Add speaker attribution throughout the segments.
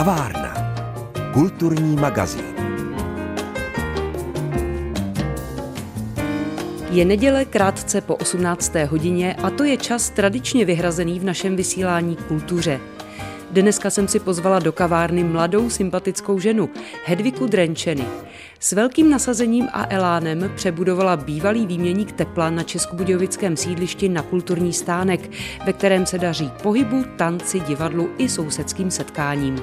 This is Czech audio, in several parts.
Speaker 1: Kavárna. Kulturní magazín.
Speaker 2: Je neděle krátce po 18. hodině a to je čas tradičně vyhrazený v našem vysílání kultuře. Dneska jsem si pozvala do kavárny mladou sympatickou ženu, Hedviku Drenčeny. S velkým nasazením a elánem přebudovala bývalý výměník tepla na českobudějovickém sídlišti na kulturní stánek, ve kterém se daří pohybu, tanci, divadlu i sousedským setkáním.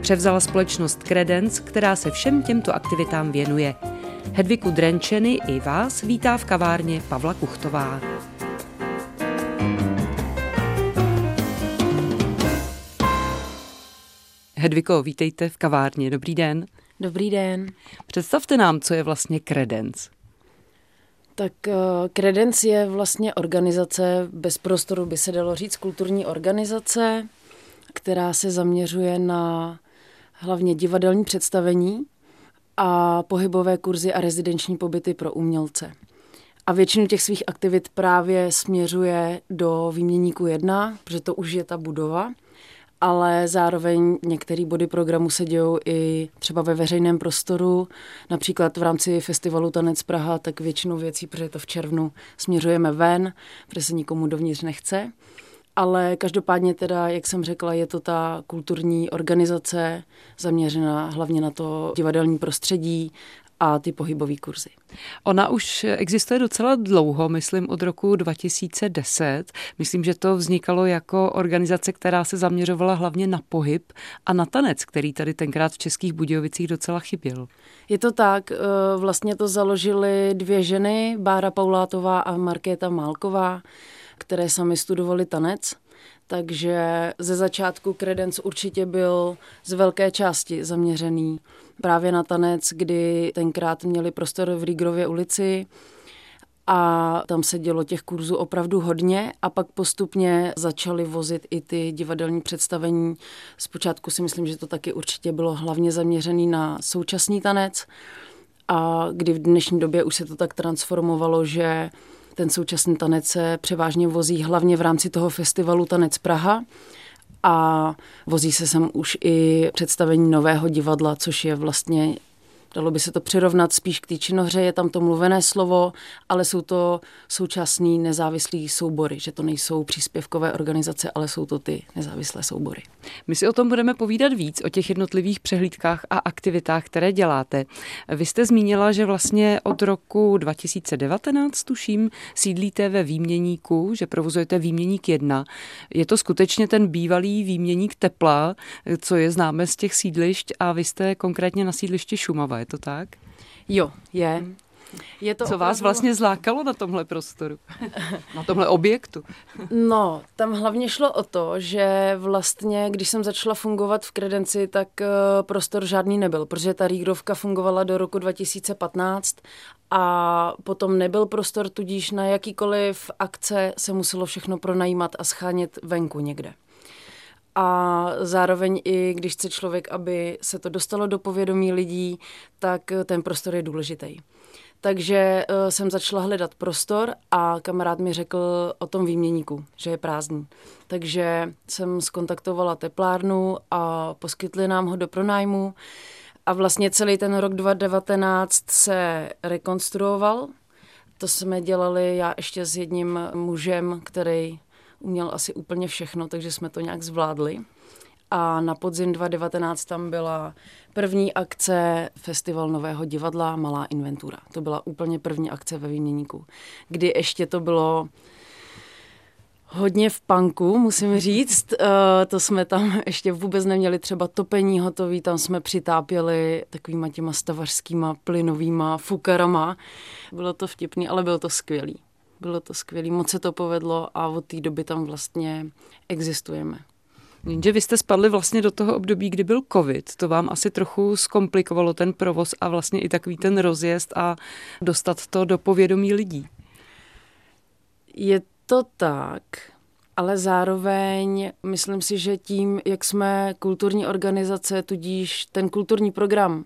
Speaker 2: Převzala společnost Credence, která se všem těmto aktivitám věnuje. Hedviku Drenčeny i vás vítá v kavárně Pavla Kuchtová. Hedviko, vítejte v kavárně. Dobrý den.
Speaker 3: Dobrý den.
Speaker 2: Představte nám, co je vlastně Credence.
Speaker 3: Tak Credence je vlastně organizace, bez prostoru by se dalo říct, kulturní organizace, která se zaměřuje na hlavně divadelní představení a pohybové kurzy a rezidenční pobyty pro umělce. A většinu těch svých aktivit právě směřuje do výměníku 1, protože to už je ta budova – ale zároveň některé body programu se dějou i třeba ve veřejném prostoru, například v rámci festivalu Tanec Praha, tak většinou věcí, protože to v červnu, směřujeme ven, protože se nikomu dovnitř nechce. Ale každopádně teda, jak jsem řekla, je to ta kulturní organizace zaměřená hlavně na to divadelní prostředí a ty pohybové kurzy.
Speaker 2: Ona už existuje docela dlouho, myslím od roku 2010. Myslím, že to vznikalo jako organizace, která se zaměřovala hlavně na pohyb a na tanec, který tady tenkrát v Českých Budějovicích docela chyběl.
Speaker 3: Je to tak, eh, vlastně to založily dvě ženy, Bára Paulátová a Markéta Málková, které sami studovali tanec. Takže ze začátku Credence určitě byl z velké části zaměřený právě na tanec, kdy tenkrát měli prostor v Rígrově ulici a tam se dělo těch kurzů opravdu hodně a pak postupně začali vozit i ty divadelní představení. Zpočátku si myslím, že to taky určitě bylo hlavně zaměřený na současný tanec a kdy v dnešní době už se to tak transformovalo, že ten současný tanec se převážně vozí hlavně v rámci toho festivalu Tanec Praha, a vozí se sem už i představení nového divadla, což je vlastně Dalo by se to přirovnat spíš k té činohře, je tam to mluvené slovo, ale jsou to současný nezávislý soubory, že to nejsou příspěvkové organizace, ale jsou to ty nezávislé soubory.
Speaker 2: My si o tom budeme povídat víc, o těch jednotlivých přehlídkách a aktivitách, které děláte. Vy jste zmínila, že vlastně od roku 2019, tuším, sídlíte ve výměníku, že provozujete výměník 1. Je to skutečně ten bývalý výměník tepla, co je známe z těch sídlišť a vy jste konkrétně na sídlišti Šumava je to tak?
Speaker 3: Jo, je.
Speaker 2: Je to Co opravdu... vás vlastně zlákalo na tomhle prostoru? na tomhle objektu?
Speaker 3: no, tam hlavně šlo o to, že vlastně, když jsem začala fungovat v Kredenci, tak uh, prostor žádný nebyl, protože ta Rígrovka fungovala do roku 2015 a potom nebyl prostor, tudíž na jakýkoliv akce se muselo všechno pronajímat a schánět venku někde a zároveň i když chce člověk, aby se to dostalo do povědomí lidí, tak ten prostor je důležitý. Takže uh, jsem začala hledat prostor a kamarád mi řekl o tom výměníku, že je prázdný. Takže jsem skontaktovala teplárnu a poskytli nám ho do pronájmu. A vlastně celý ten rok 2019 se rekonstruoval. To jsme dělali já ještě s jedním mužem, který uměl asi úplně všechno, takže jsme to nějak zvládli. A na podzim 2019 tam byla první akce Festival Nového divadla Malá inventura. To byla úplně první akce ve Výměníku, kdy ještě to bylo hodně v panku, musím říct. Uh, to jsme tam ještě vůbec neměli třeba topení hotový, tam jsme přitápěli takovýma těma stavařskýma plynovýma fukarama. Bylo to vtipný, ale bylo to skvělý. Bylo to skvělé, moc se to povedlo a od té doby tam vlastně existujeme.
Speaker 2: Jenže vy jste spadli vlastně do toho období, kdy byl covid. To vám asi trochu zkomplikovalo ten provoz a vlastně i takový ten rozjezd a dostat to do povědomí lidí.
Speaker 3: Je to tak, ale zároveň myslím si, že tím, jak jsme kulturní organizace, tudíž ten kulturní program,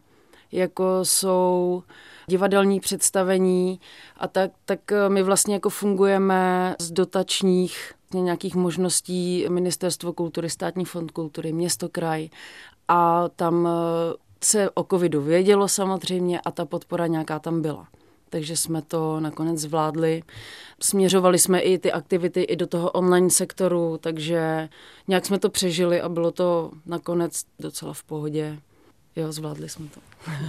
Speaker 3: jako jsou divadelní představení a tak, tak eh, my vlastně jako fungujeme z dotačních nějakých možností Ministerstvo kultury, Státní fond kultury, město, kraj a tam eh, se o covidu vědělo samozřejmě a ta podpora nějaká tam byla. Takže jsme to nakonec zvládli. Směřovali jsme i ty aktivity i do toho online sektoru, takže nějak jsme to přežili a bylo to nakonec docela v pohodě. Jo, zvládli jsme to.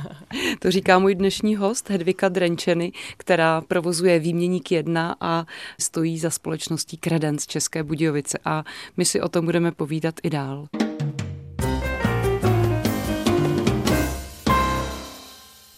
Speaker 2: to říká můj dnešní host Hedvika Drenčeny, která provozuje Výměník 1 a stojí za společností Credence České Budějovice. A my si o tom budeme povídat i dál.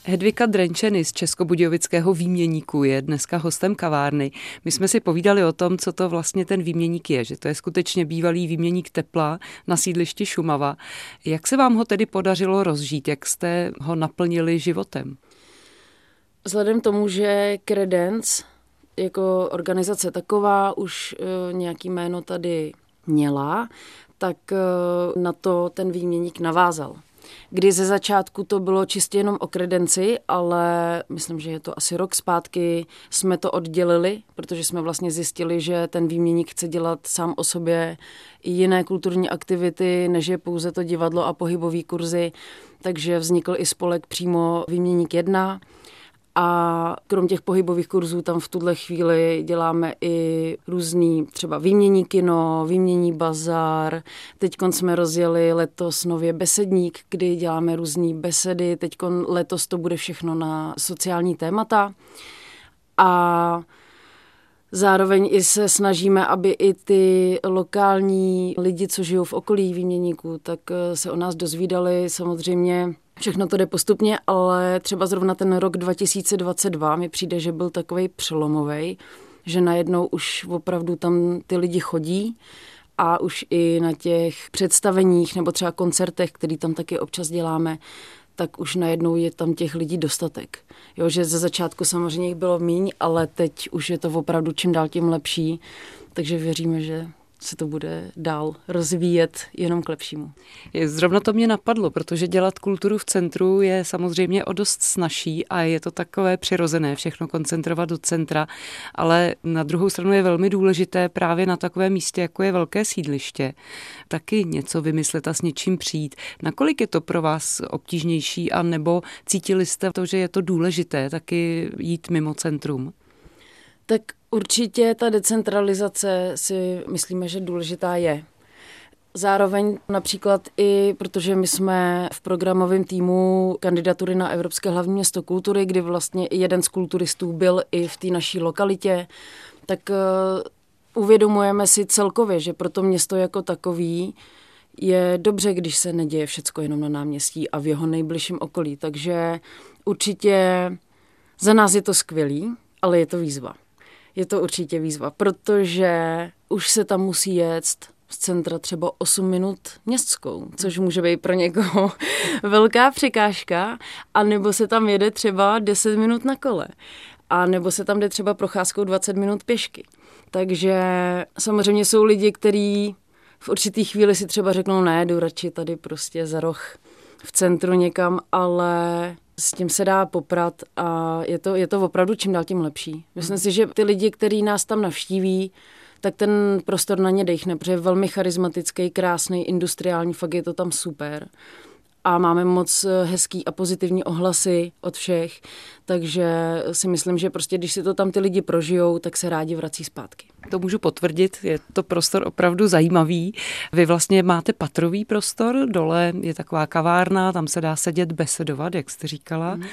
Speaker 2: Hedvika Drenčeny z Českobudějovického výměníku je dneska hostem kavárny. My jsme si povídali o tom, co to vlastně ten výměník je, že to je skutečně bývalý výměník tepla na sídlišti Šumava. Jak se vám ho tedy podařilo rozžít? Jak jste ho naplnili životem?
Speaker 3: Vzhledem tomu, že Credence jako organizace taková už uh, nějaký jméno tady měla, tak uh, na to ten výměník navázal kdy ze začátku to bylo čistě jenom o kredenci, ale myslím, že je to asi rok zpátky, jsme to oddělili, protože jsme vlastně zjistili, že ten výměník chce dělat sám o sobě i jiné kulturní aktivity, než je pouze to divadlo a pohybové kurzy, takže vznikl i spolek přímo Výměník 1, a krom těch pohybových kurzů tam v tuhle chvíli děláme i různý třeba výmění kino, výmění bazar. Teď jsme rozjeli letos nově besedník, kdy děláme různé besedy. Teď letos to bude všechno na sociální témata. A Zároveň i se snažíme, aby i ty lokální lidi, co žijou v okolí výměníků, tak eh, se o nás dozvídali. Samozřejmě všechno to jde postupně, ale třeba zrovna ten rok 2022 mi přijde, že byl takový přelomový, že najednou už opravdu tam ty lidi chodí a už i na těch představeních nebo třeba koncertech, který tam taky občas děláme, tak už najednou je tam těch lidí dostatek. Jo, že ze začátku samozřejmě jich bylo míň, ale teď už je to opravdu čím dál tím lepší, takže věříme, že se to bude dál rozvíjet jenom k lepšímu.
Speaker 2: Zrovna to mě napadlo, protože dělat kulturu v centru je samozřejmě o dost snažší a je to takové přirozené všechno koncentrovat do centra, ale na druhou stranu je velmi důležité právě na takovém místě, jako je velké sídliště, taky něco vymyslet a s něčím přijít. Nakolik je to pro vás obtížnější a nebo cítili jste to, že je to důležité taky jít mimo centrum?
Speaker 3: Tak určitě ta decentralizace si myslíme, že důležitá je. Zároveň například i, protože my jsme v programovém týmu kandidatury na Evropské hlavní město kultury, kdy vlastně i jeden z kulturistů byl i v té naší lokalitě, tak uh, uvědomujeme si celkově, že pro to město jako takový je dobře, když se neděje všecko jenom na náměstí a v jeho nejbližším okolí. Takže určitě za nás je to skvělý, ale je to výzva je to určitě výzva, protože už se tam musí jet z centra třeba 8 minut městskou, což může být pro někoho velká překážka, a nebo se tam jede třeba 10 minut na kole, a nebo se tam jde třeba procházkou 20 minut pěšky. Takže samozřejmě jsou lidi, kteří v určitý chvíli si třeba řeknou, ne, jdu radši tady prostě za roh v centru někam, ale s tím se dá poprat a je to, je to opravdu čím dál tím lepší. Myslím si, že ty lidi, kteří nás tam navštíví, tak ten prostor na ně dechne, protože je velmi charismatický, krásný, industriální, fakt je to tam super a máme moc eh, hezký a pozitivní ohlasy od všech, takže si myslím, že prostě když si to tam ty lidi prožijou, tak se rádi vrací zpátky.
Speaker 2: To můžu potvrdit, je to prostor opravdu zajímavý. Vy vlastně máte patrový prostor, dole je taková kavárna, tam se dá sedět, besedovat, jak jste říkala. Mm.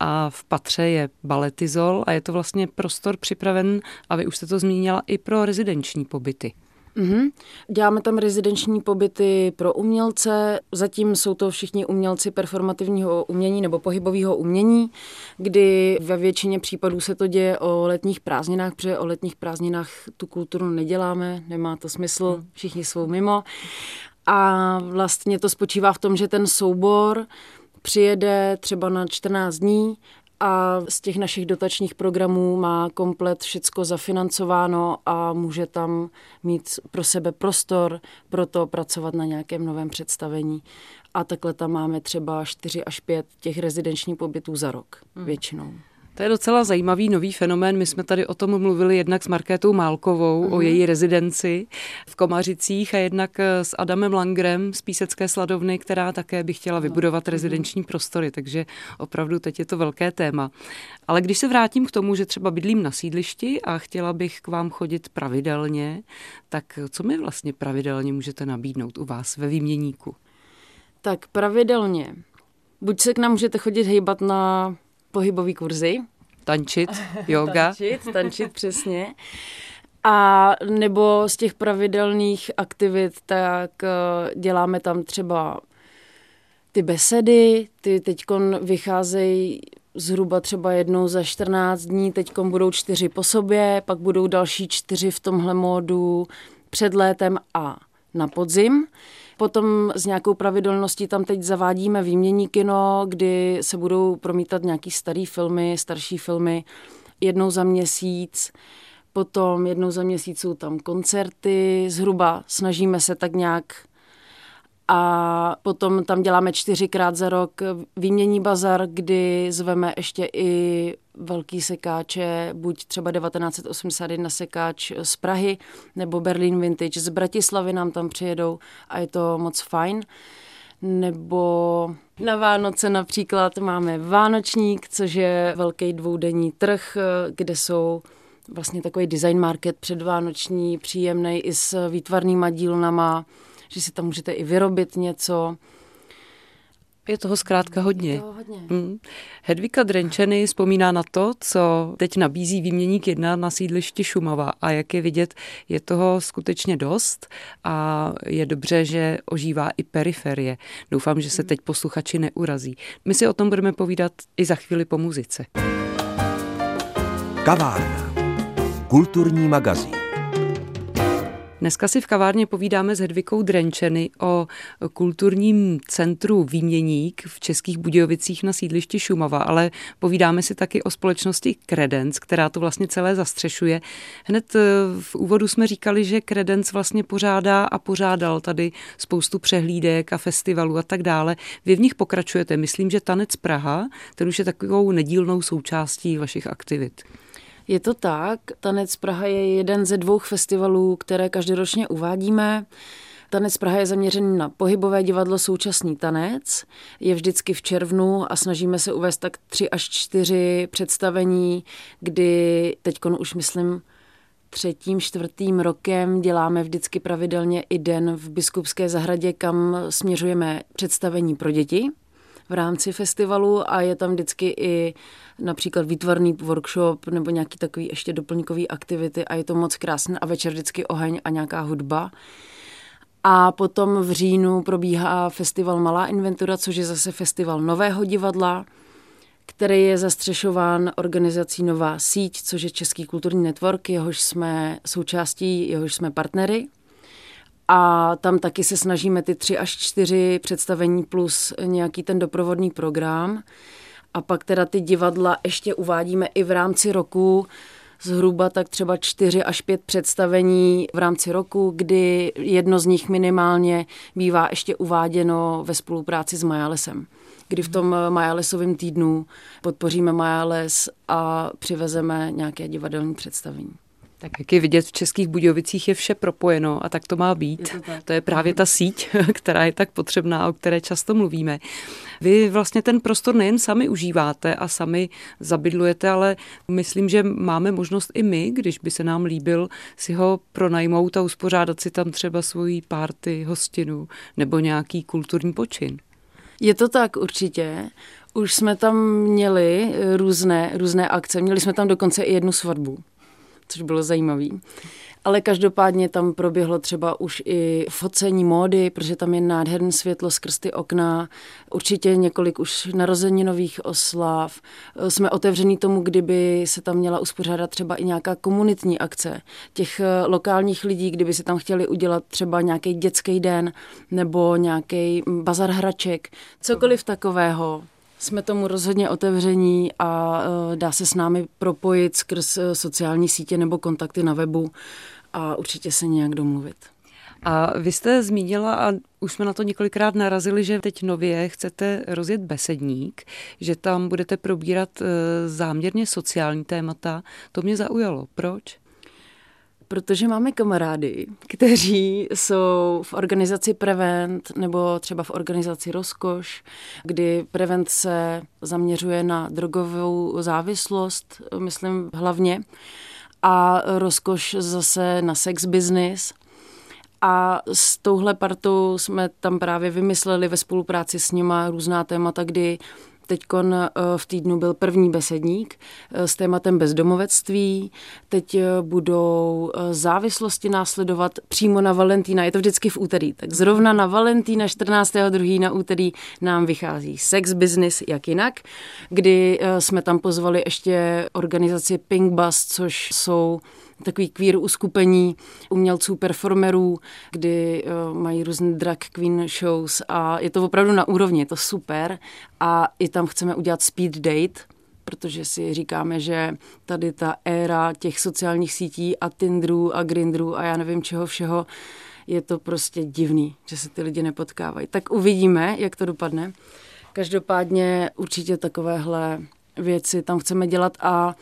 Speaker 2: A v patře je baletizol a je to vlastně prostor připraven, a vy už jste to zmínila, i pro rezidenční pobyty.
Speaker 3: Mm-hmm. Děláme tam rezidenční pobyty pro umělce. Zatím jsou to všichni umělci performativního umění nebo pohybového umění, kdy ve většině případů se to děje o letních prázdninách, protože o letních prázdninách tu kulturu neděláme, nemá to smysl, mhm. všichni jsou mimo. A vlastně to spočívá v tom, že ten soubor přijede třeba na 14 dní a z těch našich dotačních programů má komplet všecko zafinancováno a může tam mít pro sebe prostor pro to pracovat na nějakém novém představení. A takhle tam máme třeba 4 až 5 těch rezidenčních pobytů za rok hmm. většinou.
Speaker 2: To je docela zajímavý nový fenomén. My jsme tady o tom mluvili jednak s Markétou Málkovou, uh-huh. o mhm. její rezidenci v Komařicích a jednak eh, s Adamem Langrem z Písecké sladovny, která také by chtěla vybudovat uh-huh. rezidenční prostory, takže opravdu teď je to velké téma. Ale když se vrátím k tomu, že třeba bydlím na sídlišti a chtěla bych k vám chodit pravidelně, tak co mi vlastně pravidelně můžete nabídnout u vás ve výměníku?
Speaker 3: Tak pravidelně. Buď se k nám můžete chodit hejbat na pohybový kurzy.
Speaker 2: Tančit, yoga.
Speaker 3: tančit, tančit, přesně. A nebo z těch pravidelných aktivit, tak eh, děláme tam třeba ty besedy, ty teď vycházejí zhruba třeba jednou za 14 dní, teď budou čtyři po sobě, pak budou další čtyři v tomhle módu před létem a na podzim. Potom s nějakou pravidelností tam teď zavádíme výmění kino, kdy se budou promítat nějaký starý filmy, starší filmy jednou za měsíc. Potom jednou za měsíc jsou tam koncerty, zhruba snažíme se tak nějak a potom tam děláme čtyřikrát za rok výmění bazar, kdy zveme ještě i velký sekáče, buď třeba 1981 sekáč z Prahy, nebo Berlin Vintage z Bratislavy nám tam přijedou a je to moc fajn. Nebo na Vánoce například máme Vánočník, což je velký dvoudenní trh, kde jsou vlastně takový design market předvánoční, příjemný i s výtvarnýma dílnama, že si tam můžete i vyrobit něco.
Speaker 2: Je toho zkrátka hodně. Je
Speaker 3: toho hodně.
Speaker 2: Hmm. Hedvika Drenčeny vzpomíná na to, co teď nabízí výměník jedna na sídlišti Šumava a jak je vidět, je toho skutečně dost a je dobře, že ožívá i periferie. Doufám, že se teď posluchači neurazí. My si o tom budeme povídat i za chvíli po muzice.
Speaker 1: Kavárna. Kulturní magazín.
Speaker 2: Dneska si v kavárně povídáme s Hedvikou Drenčeny o kulturním centru Výměník v Českých Budějovicích na sídlišti Šumava, ale povídáme si taky o společnosti Credence, která to vlastně celé zastřešuje. Hned eh, v úvodu jsme říkali, že Credence vlastně pořádá a pořádal tady spoustu přehlídek a festivalů a tak dále. Vy v nich pokračujete. Myslím, že Tanec Praha, ten už je takovou nedílnou součástí vašich aktivit.
Speaker 3: Je to tak. Tanec Praha je jeden ze dvou festivalů, které každoročně uvádíme. Tanec Praha je zaměřený na pohybové divadlo Současný tanec. Je vždycky v červnu a snažíme se uvést tak tři až čtyři představení, kdy teď už myslím třetím, čtvrtým rokem děláme vždycky pravidelně i den v Biskupské zahradě, kam směřujeme představení pro děti v rámci festivalu a je tam vždycky i například výtvarný workshop nebo nějaký takový ještě doplňkový aktivity a je to moc krásné a večer vždycky oheň a nějaká hudba. A potom v říjnu probíhá festival Malá inventura, což je zase festival nového divadla, který je zastřešován organizací Nová síť, což je Český kulturní network, jehož jsme součástí, jehož jsme partnery. A tam taky se snažíme ty tři až čtyři představení plus nějaký ten doprovodný program. A pak teda ty divadla ještě uvádíme i v rámci roku, zhruba tak třeba čtyři až pět představení v rámci roku, kdy jedno z nich minimálně bývá ještě uváděno ve spolupráci s Majalesem kdy v tom Majalesovém týdnu podpoříme Majales a přivezeme nějaké divadelní představení.
Speaker 2: Tak jak je vidět, v Českých Budějovicích je vše propojeno a tak to má být. Je to, to je právě ta síť, která je tak potřebná, o které často mluvíme. Vy vlastně ten prostor nejen sami užíváte a sami zabydlujete, ale myslím, že máme možnost i my, když by se nám líbil, si ho pronajmout a uspořádat si tam třeba svoji párty, hostinu nebo nějaký kulturní počin.
Speaker 3: Je to tak určitě. Už jsme tam měli různé, různé akce. Měli jsme tam dokonce i jednu svatbu což bylo zajímavé. Ale každopádně tam proběhlo třeba už i focení módy, protože tam je nádherné světlo skrz ty okna, určitě několik už narozeninových oslav. Jsme otevření tomu, kdyby se tam měla uspořádat třeba i nějaká komunitní akce těch eh, lokálních lidí, kdyby si tam chtěli udělat třeba nějaký dětský den nebo nějaký bazar hraček, cokoliv takového jsme tomu rozhodně otevření a e, dá se s námi propojit skrz e, sociální sítě nebo kontakty na webu a určitě se nějak domluvit.
Speaker 2: A vy jste zmínila, a už jsme na to několikrát narazili, že teď nově chcete rozjet besedník, že tam budete probírat eh, záměrně sociální témata. To mě zaujalo. Proč?
Speaker 3: Protože máme kamarády, kteří jsou v organizaci Prevent nebo třeba v organizaci Rozkoš, kdy Prevent se zaměřuje na drogovou závislost, myslím hlavně, a Rozkoš zase na sex business. A s touhle partou jsme tam právě vymysleli ve spolupráci s nima různá témata, kdy Teď eh, v týdnu byl první besedník eh, s tématem bezdomovectví. Teď eh, budou závislosti následovat přímo na Valentína. Je to vždycky v úterý. Tak zrovna na Valentína 14.2. na úterý nám vychází sex business, jak jinak, kdy jsme tam pozvali ještě organizaci Pink Bus, což jsou takový queer uskupení umělců, performerů, kdy uh, mají různé drag queen shows a je to opravdu na úrovni, je to super a i tam chceme udělat speed date, protože si říkáme, že tady ta éra těch sociálních sítí a Tinderů a Grindrů a já nevím čeho všeho, je to prostě divný, že se ty lidi nepotkávají. Tak uvidíme, jak to dopadne. Každopádně určitě takovéhle věci tam chceme dělat a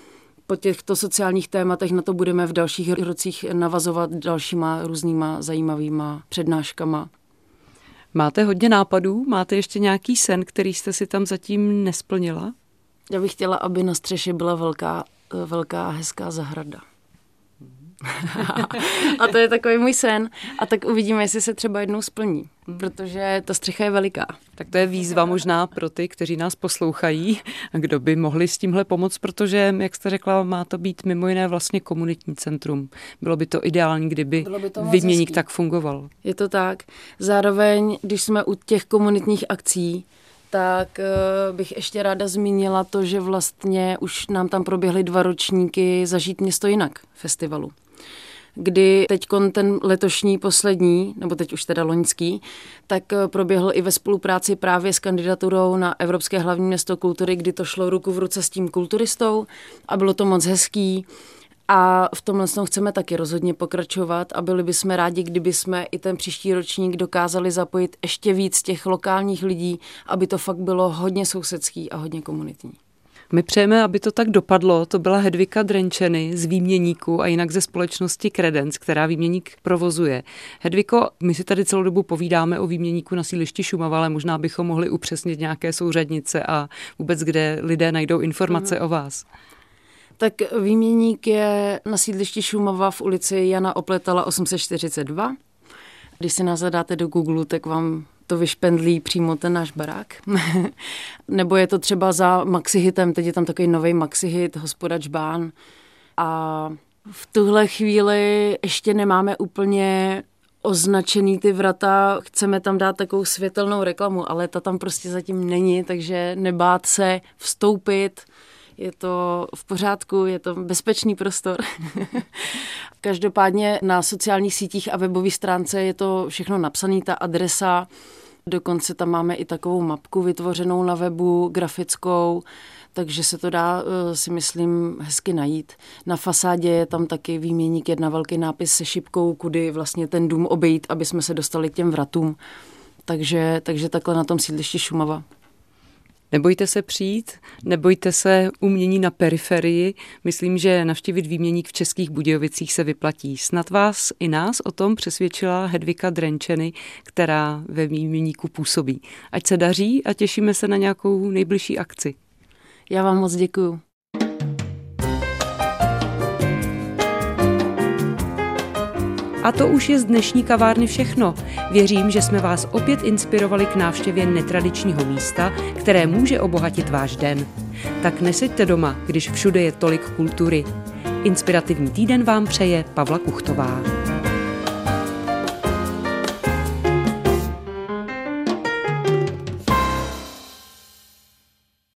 Speaker 3: po těchto sociálních tématech na to budeme v dalších rocích navazovat dalšíma různýma zajímavýma přednáškama.
Speaker 2: Máte hodně nápadů? Máte ještě nějaký sen, který jste si tam zatím nesplnila?
Speaker 3: Já bych chtěla, aby na střeše byla velká, velká hezká zahrada. a to je takový můj sen. A tak uvidíme, jestli se třeba jednou splní, protože ta střecha je veliká.
Speaker 2: Tak to je výzva možná pro ty, kteří nás poslouchají, kdo by mohli s tímhle pomoct, protože, jak jste řekla, má to být mimo jiné vlastně komunitní centrum. Bylo by to ideální, kdyby by to vyměník tak fungoval.
Speaker 3: Je to tak. Zároveň, když jsme u těch komunitních akcí, tak uh, bych ještě ráda zmínila to, že vlastně už nám tam proběhly dva ročníky Zažít město jinak festivalu kdy teď ten letošní poslední, nebo teď už teda loňský, tak eh, proběhl i ve spolupráci právě s kandidaturou na Evropské hlavní město kultury, kdy to šlo ruku v ruce s tím kulturistou a bylo to moc hezký. A v tomhle chceme taky rozhodně pokračovat a byli bychom rádi, kdyby jsme i ten příští ročník dokázali zapojit ještě víc těch lokálních lidí, aby to fakt bylo hodně sousedský a hodně komunitní.
Speaker 2: My přejeme, aby to tak dopadlo. To byla Hedvika Drenčeny z výměníku a jinak ze společnosti Credence, která výměník provozuje. Hedviko, my si tady celou dobu povídáme o výměníku na sílišti Šumava, ale možná bychom mohli upřesnit nějaké souřadnice a vůbec, kde lidé najdou informace mm. o vás.
Speaker 3: Tak výměník je na sídlišti Šumava v ulici Jana Opletala 842. Když si nás zadáte do Google, tak vám to vyšpendlí přímo ten náš barák. Nebo je to třeba za Maxihitem, teď je tam takový nový Maxihit, hospodač Bán. A v tuhle chvíli ještě nemáme úplně označený ty vrata, chceme tam dát takovou světelnou reklamu, ale ta tam prostě zatím není, takže nebát se vstoupit, je to v pořádku, je to bezpečný prostor. Každopádně na sociálních sítích a webové stránce je to všechno napsané, ta adresa, dokonce tam máme i takovou mapku vytvořenou na webu, grafickou, takže se to dá, eh, si myslím, hezky najít. Na fasádě je tam taky výměník, jedna velký nápis se šipkou, kudy vlastně ten dům obejít, aby jsme se dostali k těm vratům. Takže, takže takhle na tom sídlišti Šumava.
Speaker 2: Nebojte se přijít, nebojte se umění na periferii. Myslím, že navštívit výměník v Českých Budějovicích se vyplatí. Snad vás i nás o tom přesvědčila Hedvika Drenčeny, která ve výměníku působí. Ať se daří a těšíme se na nějakou nejbližší akci.
Speaker 3: Já vám moc děkuju.
Speaker 2: A to už je z dnešní kavárny všechno. Věřím, že jsme vás opět inspirovali k návštěvě netradičního místa, které může obohatit váš den. Tak neseďte doma, když všude je tolik kultury. Inspirativní týden vám přeje Pavla Kuchtová.